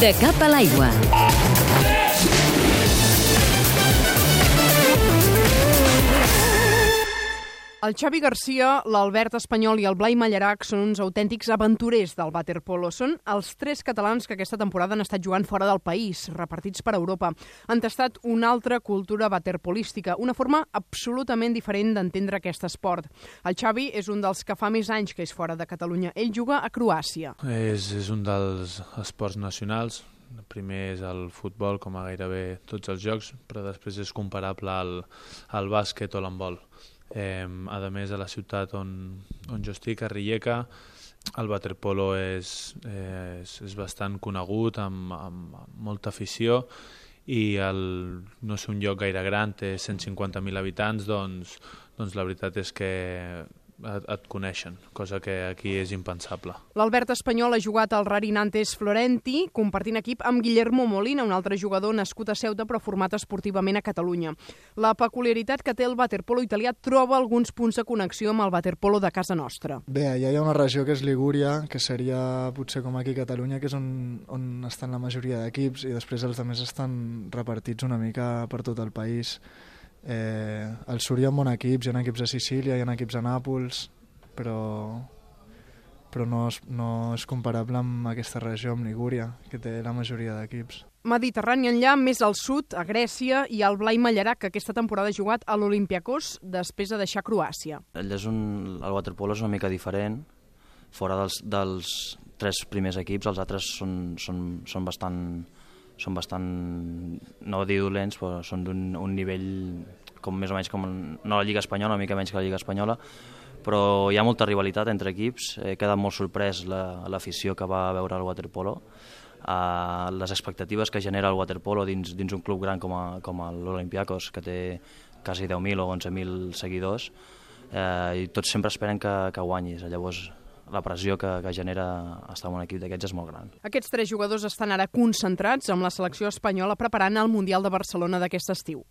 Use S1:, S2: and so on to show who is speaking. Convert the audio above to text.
S1: De cap a l'aigua.
S2: El Xavi Garcia, l'Albert Espanyol i el Blai Mallarac són uns autèntics aventurers del waterpolo. Són els tres catalans que aquesta temporada han estat jugant fora del país, repartits per Europa. Han tastat una altra cultura waterpolística, una forma absolutament diferent d'entendre aquest esport. El Xavi és un dels que fa més anys que és fora de Catalunya. Ell juga a Croàcia.
S3: És, és un dels esports nacionals. Primer és el futbol, com a gairebé tots els jocs, però després és comparable al, al bàsquet o l'handbol. Eh, a més, a la ciutat on, on jo estic, a Rijeka, el waterpolo és, és, és bastant conegut, amb, amb molta afició, i el, no és un lloc gaire gran, té 150.000 habitants, doncs, doncs la veritat és que et, et coneixen, cosa que aquí és impensable.
S2: L'Albert Espanyol ha jugat al Rarinantes Florenti, compartint equip amb Guillermo Molina, un altre jugador nascut a Ceuta però format esportivament a Catalunya. La peculiaritat que té el waterpolo italià troba alguns punts de connexió amb el waterpolo de casa nostra.
S4: Bé, allà hi ha una regió que és Ligúria, que seria potser com aquí a Catalunya, que és on, on estan la majoria d'equips, i després els altres estan repartits una mica per tot el país. Eh, al sud hi ha bon equips, hi ha equips a Sicília, hi ha equips a Nàpols, però, però no, és, no és comparable amb aquesta regió, amb Ligúria, que té la majoria d'equips.
S2: Mediterrani enllà, més al sud, a Grècia, i el Blai Mallarac, que aquesta temporada ha jugat a l'Olimpiakos després de deixar Croàcia.
S5: Allà és un, el waterpolo és una mica diferent, fora dels, dels tres primers equips, els altres són, són, són bastant són bastant, no dir dolents, però són d'un un nivell com més o menys com no la Lliga Espanyola, una mica menys que la Lliga Espanyola, però hi ha molta rivalitat entre equips, he quedat molt sorprès l'afició la, que va veure el waterpolo, uh, les expectatives que genera el waterpolo dins, dins un club gran com, a, com l'Olimpiakos, que té quasi 10.000 o 11.000 seguidors, uh, i tots sempre esperen que, que guanyis, llavors la pressió que, que genera estar en un equip d'aquests és molt gran.
S2: Aquests tres jugadors estan ara concentrats amb la selecció espanyola preparant el Mundial de Barcelona d'aquest estiu.